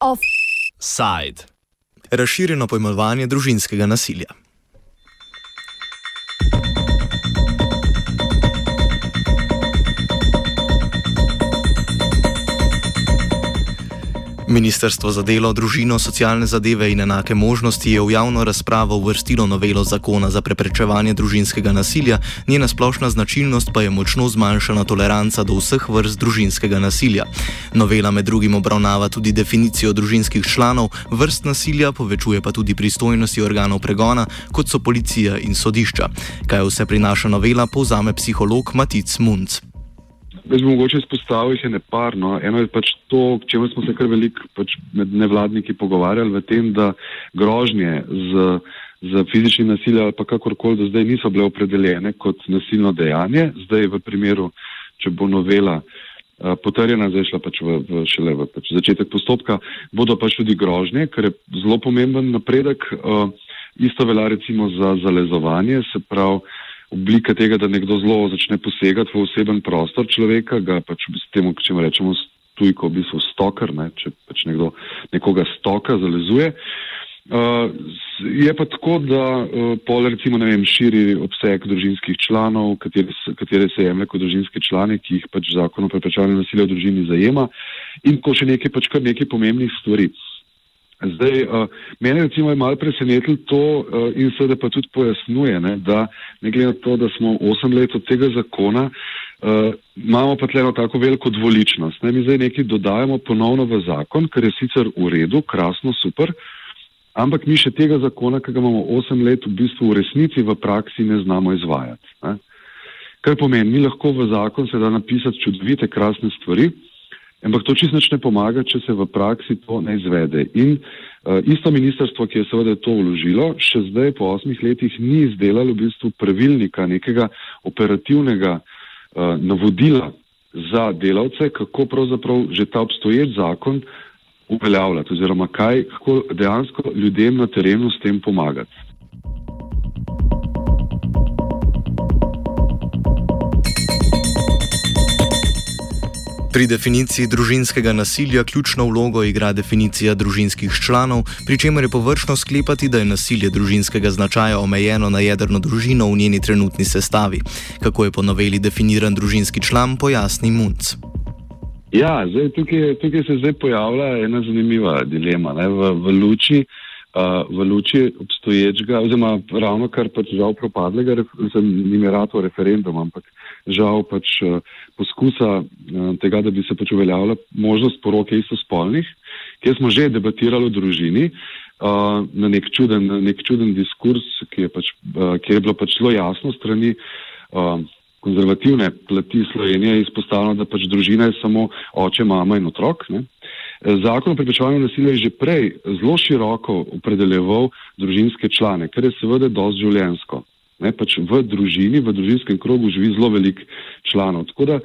Offside. Razširjeno pojmovanje družinskega nasilja. Ministrstvo za delo, družino, socialne zadeve in enake možnosti je v javno razpravo uvrstilo novelo zakona za preprečevanje družinskega nasilja, njena splošna značilnost pa je močno zmanjšana toleranca do vseh vrst družinskega nasilja. Novela med drugim obravnava tudi definicijo družinskih članov, vrst nasilja, povečuje pa tudi pristojnosti organov pregona, kot so policija in sodišča. Kaj vse prinaša novela, povzame psiholog Matic Munc. Jaz bi mogoče izpostavil jih neparno. Eno je pač to, k čemu smo se kar veliko pač med nevladniki pogovarjali, v tem, da grožnje z, z fizičnim nasiljem ali pa kakorkoli do zdaj niso bile opredeljene kot nasilno dejanje. Zdaj v primeru, če bo novela uh, potrjena, zdaj šla pač v, v šele v pač začetek postopka, bodo pač tudi grožnje, kar je zelo pomemben napredek. Uh, isto velja recimo za zalezovanje, se pravi, oblika tega, da nekdo zelo začne posegati v oseben prostor človeka, ga pač s tem, če rečemo tujko, v bistvu stoker, ne, če pač nekdo nekoga stoka, zalezuje. Uh, je pa tako, da uh, pol recimo, ne vem, širi obseg družinskih članov, katere, katere se jemlje kot družinske člane, ki jih pač zakon o preprečevanju nasilja v družini zajema in ko še nekaj pač kar nekaj pomembnih stvari. Uh, Zdaj, uh, mene recimo je malo presenetilo to uh, in seveda pa tudi pojasnjuje, ne, da ne glede na to, da smo osem let od tega zakona, uh, imamo pa tleno tako veliko dvoličnost. Ne. Mi zdaj nekaj dodajamo ponovno v zakon, kar je sicer v redu, krasno, super, ampak mi še tega zakona, ki ga imamo osem let, v bistvu v resnici v praksi ne znamo izvajati. Ne. Kar pomeni, mi lahko v zakon se da napisati čudovite, krasne stvari, Ampak to čisto ne pomaga, če se v praksi to ne izvede. In uh, isto ministrstvo, ki je seveda to vložilo, še zdaj po osmih letih ni izdelalo v bistvu pravilnika, nekega operativnega uh, navodila za delavce, kako pravzaprav že ta obstoječ zakon uveljavljati oziroma kaj, kako dejansko ljudem na terenu s tem pomagati. Pri definiciji družinskega nasilja ključno vlogo igra definicija družinskih članov, pri čemer je površno sklepati, da je nasilje družinskega značaja omejeno na jedrno družino v njeni trenutni sestavi. Kako je po noveli definiran družinski član, pojasni Munc. Ja, zdaj, tukaj, tukaj se zdaj pojavlja ena zanimiva dilema. V, v, luči, uh, v luči obstoječega, oziroma ravno kar pač žal propadlega, ni mi rado referendum, ampak žal pač poskusa tega, da bi se pač uveljavila možnost poroke istospolnih, kjer smo že debatirali o družini na nek čuden, nek čuden diskurs, ki je, pač, kjer je bilo pač zelo jasno strani konzervativne plati Slovenije izpostavljeno, da pač družina je samo oče, mama in otrok. Ne? Zakon o preprečevanju nasilja je že prej zelo široko opredeljeval družinske člane, kar je seveda dosti življensko. Ne, pač v družini, v družinskem krogu živi zelo velik članov. Tako da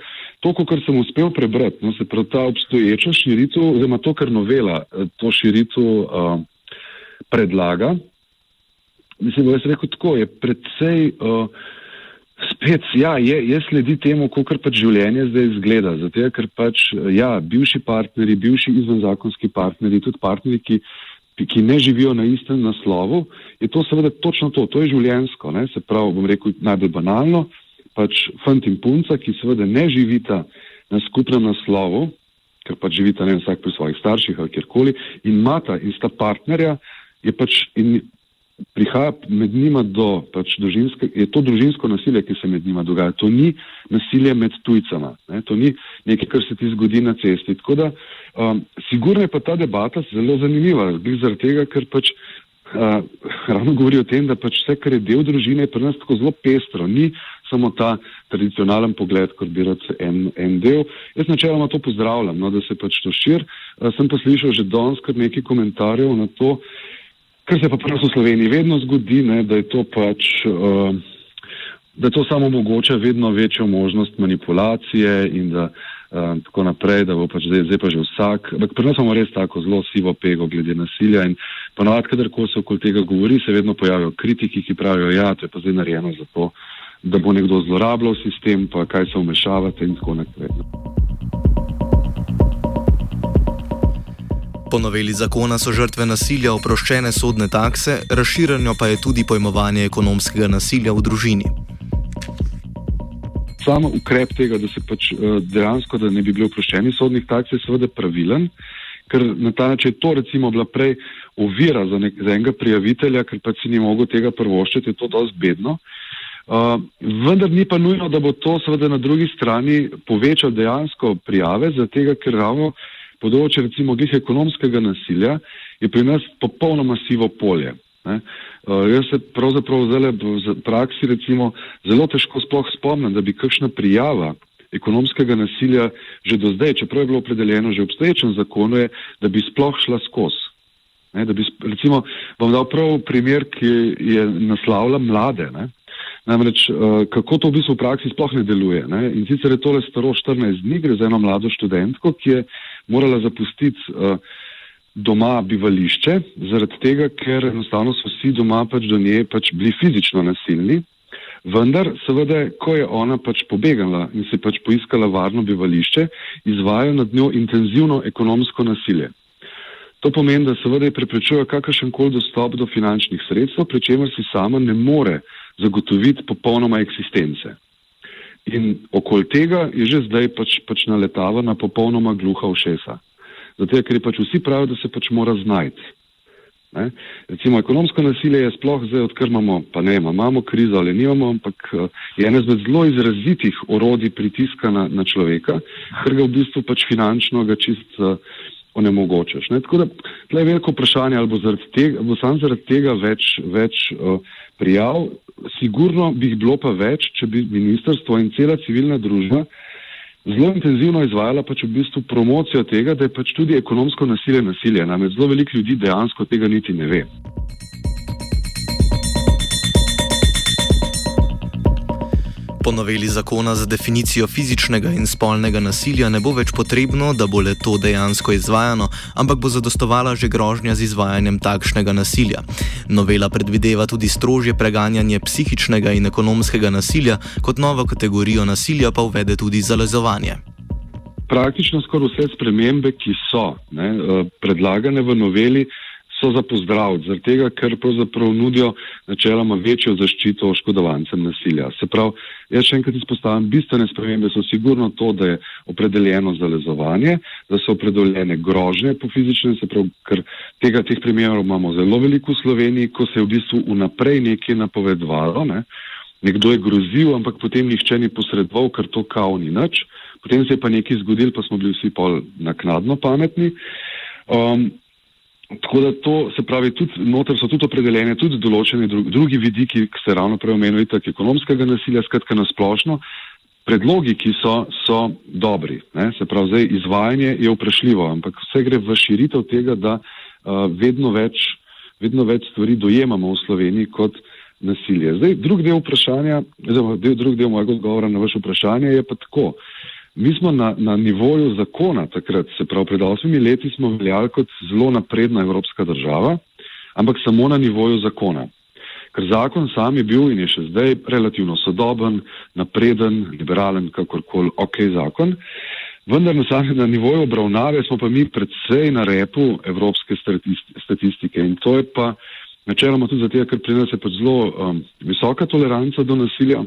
to, kar sem uspel prebrati, no, se pravi ta obstoječa širitev, oziroma to, kar novela eh, to širitev uh, predlaga, mislim, da je rekel tako, je predvsej uh, spet, ja, je, je sledi temu, kako pač življenje zdaj izgleda. Zato, ker pač, ja, bivši partneri, bivši izvenzakonski partneri, tudi partneri, ki ki ne živijo na istem naslovu, je to seveda točno to, to je življensko. Ne? Se pravi, bom rekel najbolj banalno, pač fant in punca, ki seveda ne živita na skupnem naslovu, ker pač živita ne vsak pri svojih starših ali kjerkoli, in mata in sta partnerja, je pač in prihaja med njima do pač družinske, je to družinsko nasilje, ki se med njima dogaja. To ni nasilje med tujcama, ne? to ni nekaj, kar se ti zgodi na cesti. Tako da, um, sigurno je pa ta debata zelo zanimiva, zaradi tega, ker pač uh, ravno govori o tem, da pač vse, kar je del družine, je pri nas tako zelo pestro. Ni samo ta tradicionalen pogled, kot bi rad en, en del. Jaz načeloma to pozdravljam, no, da se pač to šir. Uh, sem pa slišal že danes kar nekaj komentarjev na to, Kar se pa pri nas v Sloveniji vedno zgodi, ne, da je to pač, uh, da to samo omogoča vedno večjo možnost manipulacije in da uh, tako naprej, da bo pač zdaj, zdaj pa že vsak. Ampak pri nas imamo res tako zelo sivo pego glede nasilja in ponovadi, kadar ko se okoli tega govori, se vedno pojavijo kritiki, ki pravijo, ja, to je pa zdaj narejeno zato, da bo nekdo zlorabljal sistem, pa kaj se vmešavate in tako naprej. Po noveli zakona so žrtve nasilja oproščene sodne takse, razširjeno pa je tudi pojmovanje ekonomskega nasilja v družini. Samo ukrep tega, da se pač eh, dejansko da ne bi bili oproščeni sodnih taks, je seveda pravilen, ker na ta način je to recimo bila prej ovira za, nek, za enega prijavitelja, ker pač si ni mogel tega prvoščiti, je to dosti bedno. Uh, vendar ni pa nujno, da bo to seveda na drugi strani povečal dejansko prijave, zato ker ravno področje recimo glih ekonomskega nasilja je pri nas popolnoma sivo polje. Ne? Uh, jaz se pravzaprav zdaj v praksi recimo zelo težko sploh spomnim, da bi kakšna prijava ekonomskega nasilja že do zdaj, čeprav je bilo opredeljeno že v obstoječem zakonu, je, da bi sploh šla skozi. Ne, bi, recimo, bom dal prav primer, ki je naslavlja mlade. Ne. Namreč, uh, kako to v bistvu v praksi sploh ne deluje. Ne. In sicer je tole staro 14 dni, gre za eno mlado študentko, ki je morala zapustiti uh, doma bivališče, zaradi tega, ker enostavno so vsi doma pač do nje pač bili fizično nasilni. Vendar, seveda, ko je ona pač pobegala in se pač poiskala varno bivališče, izvajo nad njo intenzivno ekonomsko nasilje. To pomeni, da seveda preprečuje kakršen koli dostop do finančnih sredstev, pri čemer si sama ne more zagotoviti popolnoma eksistence. In okoli tega je že zdaj pač, pač naletava na popolnoma gluha ušesa. Zato, ker pač vsi pravijo, da se pač mora znajti. Ne? Recimo ekonomsko nasilje je sploh zdaj, odkar imamo, pa ne imamo krizo ali nimamo, ampak eh, je eno izmed zelo izrazitih orodij pritiska na, na človeka, ker ga v bistvu pač finančno ga čist uh, onemogočaš. Ne? Tako da tle je veliko vprašanje, ali bo, zaradi tega, bo sam zaradi tega več, več uh, prijav. Sigurno bi jih bilo pa več, če bi ministrstvo in cela civilna družba zelo intenzivno izvajala pač v bistvu promocijo tega, da je pač tudi ekonomsko nasilje nasilje. Namreč zelo veliko ljudi dejansko tega niti ne ve. Po noveli zakona za definicijo fizičnega in spolnega nasilja ne bo več potrebno, da bo le to dejansko izvajano, ampak bo zadostovala že grožnja z izvajanjem takšnega nasilja. Novela predvideva tudi strožje preganjanje psihičnega in ekonomskega nasilja, kot novo kategorijo nasilja pa uvede tudi zalezovanje. Praktično skoraj vse spremembe, ki so ne, eh, predlagane v noveli, so za pozdrav, zaradi tega, ker pravzaprav nudijo načeloma večjo zaščito oškodovancem nasilja. Se pravi, jaz še enkrat izpostavljam, bistvene spremembe so sigurno to, da je opredeljeno zalezovanje, da so opredeljene grožnje po fizičnem, se pravi, ker tega, teh primerov imamo zelo veliko v Sloveniji, ko se je v bistvu vnaprej nekaj napovedovalo, ne? nekdo je grozil, ampak potem nihče ni posredoval, ker to kao ni nič. Potem se je pa nekaj zgodil, pa smo bili vsi pol naknadno pametni. Um, Tako da to se pravi, tudi noter so tudi opredeljene tudi določene drugi vidiki, ki se ravno prej omenili, tako ekonomskega nasilja, skratka na splošno. Predlogi, ki so, so dobri, ne? se pravi, zdaj izvajanje je vprašljivo, ampak vse gre v širitev tega, da uh, vedno, več, vedno več stvari dojemamo v Sloveniji kot nasilje. Zdaj, drug del vprašanja, zdaj, drug del mojega odgovora na vaše vprašanje je pa tako. Uh, Mi smo na, na nivoju zakona takrat, se pravi pred osmimi leti, smo veljali kot zelo napredna evropska država, ampak samo na nivoju zakona. Ker zakon sam je bil in je še zdaj relativno sodoben, napreden, liberalen, kakorkoli ok zakon. Vendar na samem na nivoju obravnave smo pa mi predvsej na repu evropske statistike in to je pa načeloma tudi zato, ker pri nas je pa zelo um, visoka toleranca do nasilja.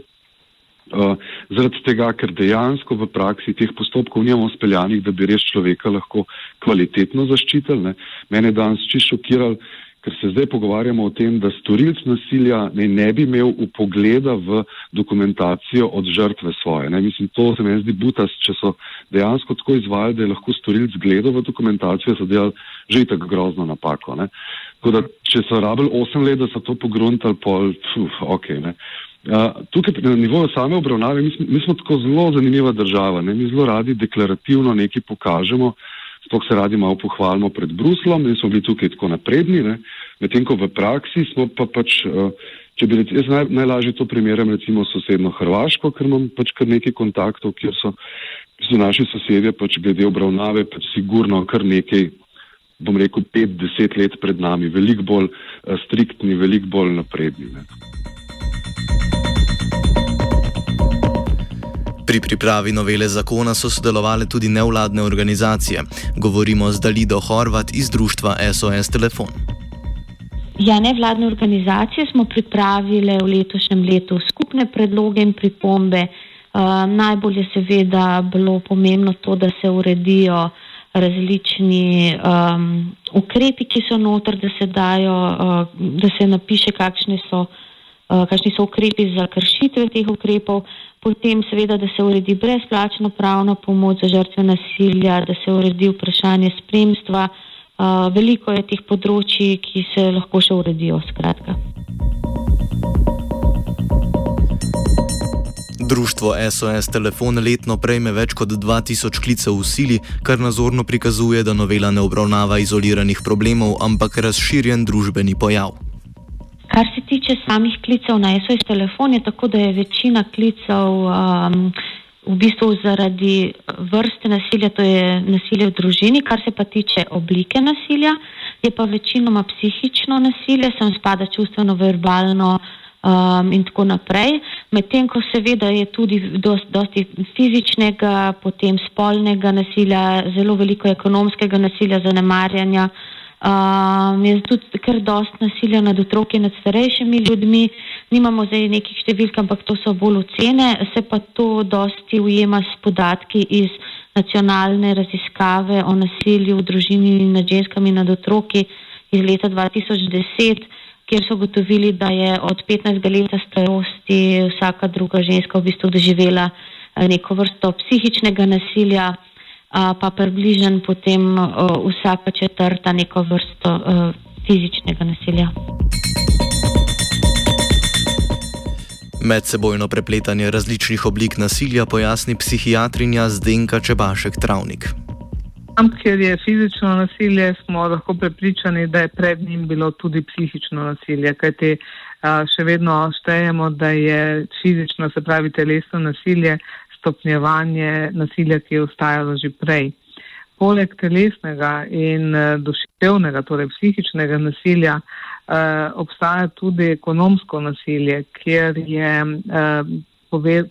Uh, zaradi tega, ker dejansko v praksi teh postopkov nimamo speljanih, da bi res človeka lahko kvalitetno zaščitili. Ne. Mene danes čisto šokiral, ker se zdaj pogovarjamo o tem, da storilc nasilja ne, ne bi imel upogleda v dokumentacijo od žrtve svoje. Ne. Mislim, to se mi zdi butas, če so dejansko tako izvajali, da je lahko storilc gledal v dokumentacijo, so delali že tako grozno napako. Ne. Tako da, če so rabili 8 let, da so to pogruntali, pol, puf, ok. Ne. Tukaj na nivoju same obravnave mi, mi smo tako zelo zanimiva država. Ne? Mi zelo radi deklarativno nekaj pokažemo, sploh se radi malo pohvalimo pred Bruslom in smo bili tukaj tako napredni, medtem ko v praksi smo pa pač, če bi rekel, jaz naj, najlažje to primerjam recimo sosedno Hrvaško, ker imam pač kar nekaj kontaktov, kjer so, so naši sosedje pač glede obravnave pač sigurno kar nekaj bom rekel, pet, deset let pred nami, veliko bolj striktni, veliko bolj napredni. Ne. Pri pripravi novele zakona so sodelovali tudi nevladne organizacije. Govorimo z Dalido Horvat iz društva SOS Telefon. Ja, nevladne organizacije smo pripravile v letošnjem letu skupne predloge in pripombe. Uh, najbolj je seveda bilo pomembno to, da se uredijo različni um, ukrepi, ki so noter, da se dajo, uh, da se napiše, kakšni so, uh, kakšni so ukrepi za kršitve teh ukrepov, potem seveda, da se uredi brezplačna pravna pomoč za žrtve nasilja, da se uredi vprašanje spremstva. Uh, veliko je teh področji, ki se lahko še uredijo. Skratka. Društvo SOS Telefon letno prejme več kot 2000 klicev v sili, kar nazorno prikazuje, da novela ne obravnava izoliranih problemov, ampak razširjen družbeni pojav. Kar se tiče samih klicev na SOS Telefon, je tako, da je večina klicev um, v bistvu zaradi vrste nasilja, to je nasilje v družini, kar se pa tiče oblike nasilja, je pa večinoma psihično nasilje, sem spada čustveno, verbalno um, in tako naprej. Medtem ko seveda je tudi dosti, dosti fizičnega, potem spolnega nasilja, zelo veliko ekonomskega nasilja, zanemarjanja. Um, je tudi kar dost nasilja nad otroki, nad starejšimi ljudmi. Nimamo zdaj nekih številk, ampak to so bolj ocene. Se pa to dosti ujema s podatki iz nacionalne raziskave o nasilju v družini nad ženskami in nad otroki iz leta 2010 kjer so ugotovili, da je od 15 let starosti vsaka druga ženska v bistvu doživela eh, neko vrsto psihičnega nasilja, pa približen potem vsaka četrta neko vrsto fizičnega nasilja. Medsebojno prepletanje različnih oblik nasilja pojasni psihiatrinja Zdenka Čebašek Travnik. Tam, kjer je fizično nasilje, smo lahko prepričani, da je pred njim bilo tudi psihično nasilje, kajti še vedno štejemo, da je fizično, se pravi telesno nasilje, stopnjevanje nasilja, ki je ustajalo že prej. Poleg telesnega in duševnega, torej psihičnega nasilja, obstaja tudi ekonomsko nasilje, je,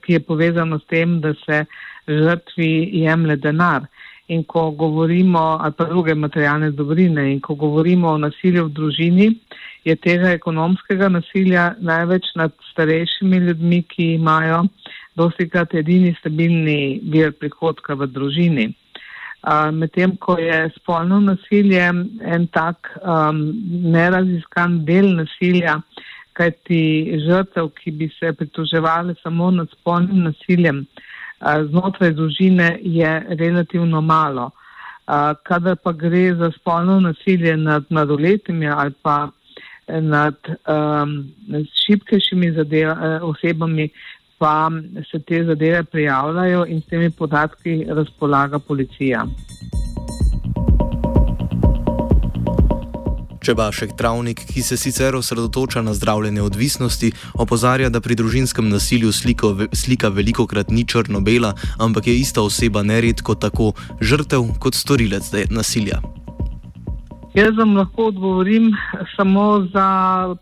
ki je povezano s tem, da se žrtvi jemlje denar. In ko govorimo, ali pa druge materialne dobrine, in ko govorimo o nasilju v družini, je tega ekonomskega nasilja največ nad starejšimi ljudmi, ki imajo dosti krat edini stabilni vir prihodka v družini. Medtem, ko je spolno nasilje en tak um, neraziskan del nasilja, kajti žrtev, ki bi se pritoževali samo nad spolnim nasiljem, znotraj družine je relativno malo. Kadar pa gre za spolno nasilje nad mladoletnimi ali pa nad um, šipkejšimi osebami, pa se te zadeve prijavljajo in s temi podatki razpolaga policija. Čebašek Travnik, ki se sicer osredotoča na zdravljenje odvisnosti, opozarja, da pri družinskem nasilju sliko, slika veliko krat ni črno-bela, ampak je ista oseba neredko tako žrtev kot storilec nasilja. Jaz vam lahko odgovorim samo za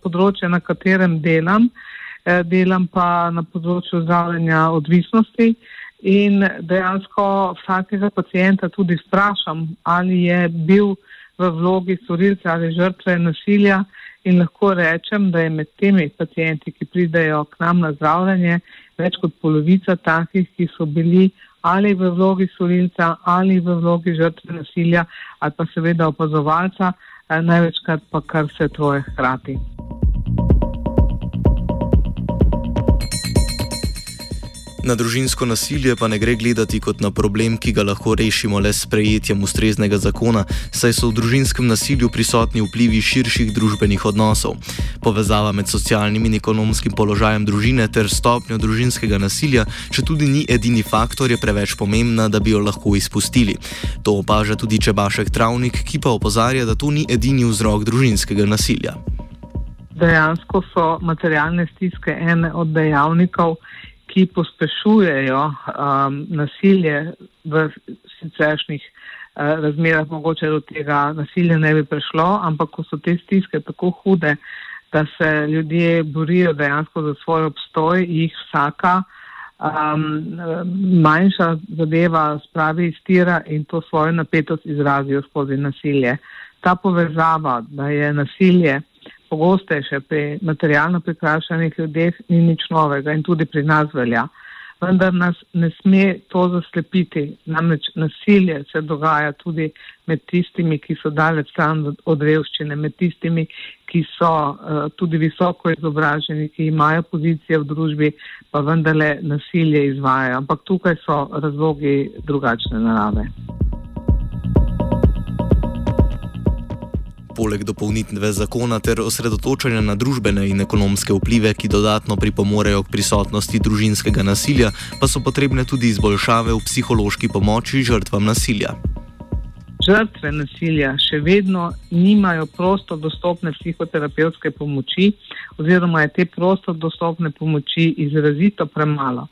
področje, na katerem delam. Eh, delam pa na področju zdravljenja odvisnosti in dejansko vsakega pacijenta tudi sprašam, ali je bil v vlogi storilca ali žrtve nasilja in lahko rečem, da je med temi pacijenti, ki pridejo k nam na zdravljanje, več kot polovica takih, ki so bili ali v vlogi storilca ali v vlogi žrtve nasilja ali pa seveda opazovalca, eh, največkrat pa kar se troje hkrati. Na družinsko nasilje pa ne gre gledati kot na problem, ki ga lahko rešimo le s prejetjem ustreznega zakona, saj so v družinskem nasilju prisotni vplivi širših družbenih odnosov. Povezava med socialnim in ekonomskim položajem družine ter stopnjo družinskega nasilja, če tudi ni edini faktor, je preveč pomembna, da bi jo lahko izpustili. To opaža tudi Čebašek Travnik, ki pa opozarja, da to ni edini vzrok družinskega nasilja. Dejansko so materialne stiske ene od dejavnikov, ki pospešujejo um, nasilje v siceršnjih uh, razmerah, mogoče do tega nasilja ne bi prišlo, ampak ko so te stiske tako hude, da se ljudje borijo dejansko za svoj obstoj, jih vsaka um, manjša zadeva spravi iz tira in to svojo napetost izrazijo skozi nasilje. Ta povezava, da je nasilje pogostejše pri materialno prikrašanih ljudeh, ni nič novega in tudi pri nas velja vendar nas ne sme to zaslepiti. Namreč nasilje se dogaja tudi med tistimi, ki so daleč stran od revščine, med tistimi, ki so uh, tudi visoko izobraženi, ki imajo pozicije v družbi, pa vendarle nasilje izvajajo. Ampak tukaj so razlogi drugačne narave. Poleg dopolnitve zakona ter osredotočanja na družbene in ekonomske vplive, ki dodatno pripomorejo k prisotnosti družinskega nasilja, pa so potrebne tudi izboljšave v psihološki pomoči žrtvam nasilja. Žrtve nasilja še vedno nimajo prosto dostopne psihoterapevtske pomoči, oziroma je te prosto dostopne pomoči izrazito premalo.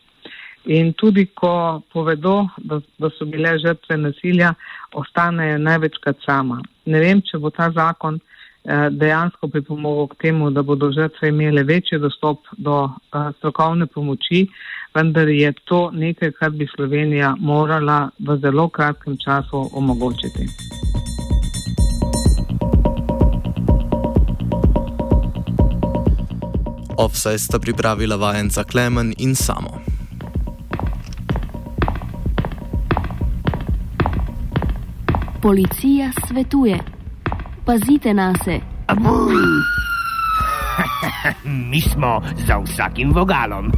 In tudi, ko povedo, da, da so bile žrtve nasilja, ostanejo največkrat sama. Ne vem, če bo ta zakon eh, dejansko pripomogel k temu, da bodo žrtve imele večji dostop do eh, strokovne pomoči, vendar je to nekaj, kar bi Slovenija morala v zelo kratkem času omogočiti. Offside sta pripravila vajenca Klemen in samo. Policija svetuje: pazite na se. Mi smo za vsakim vogalom.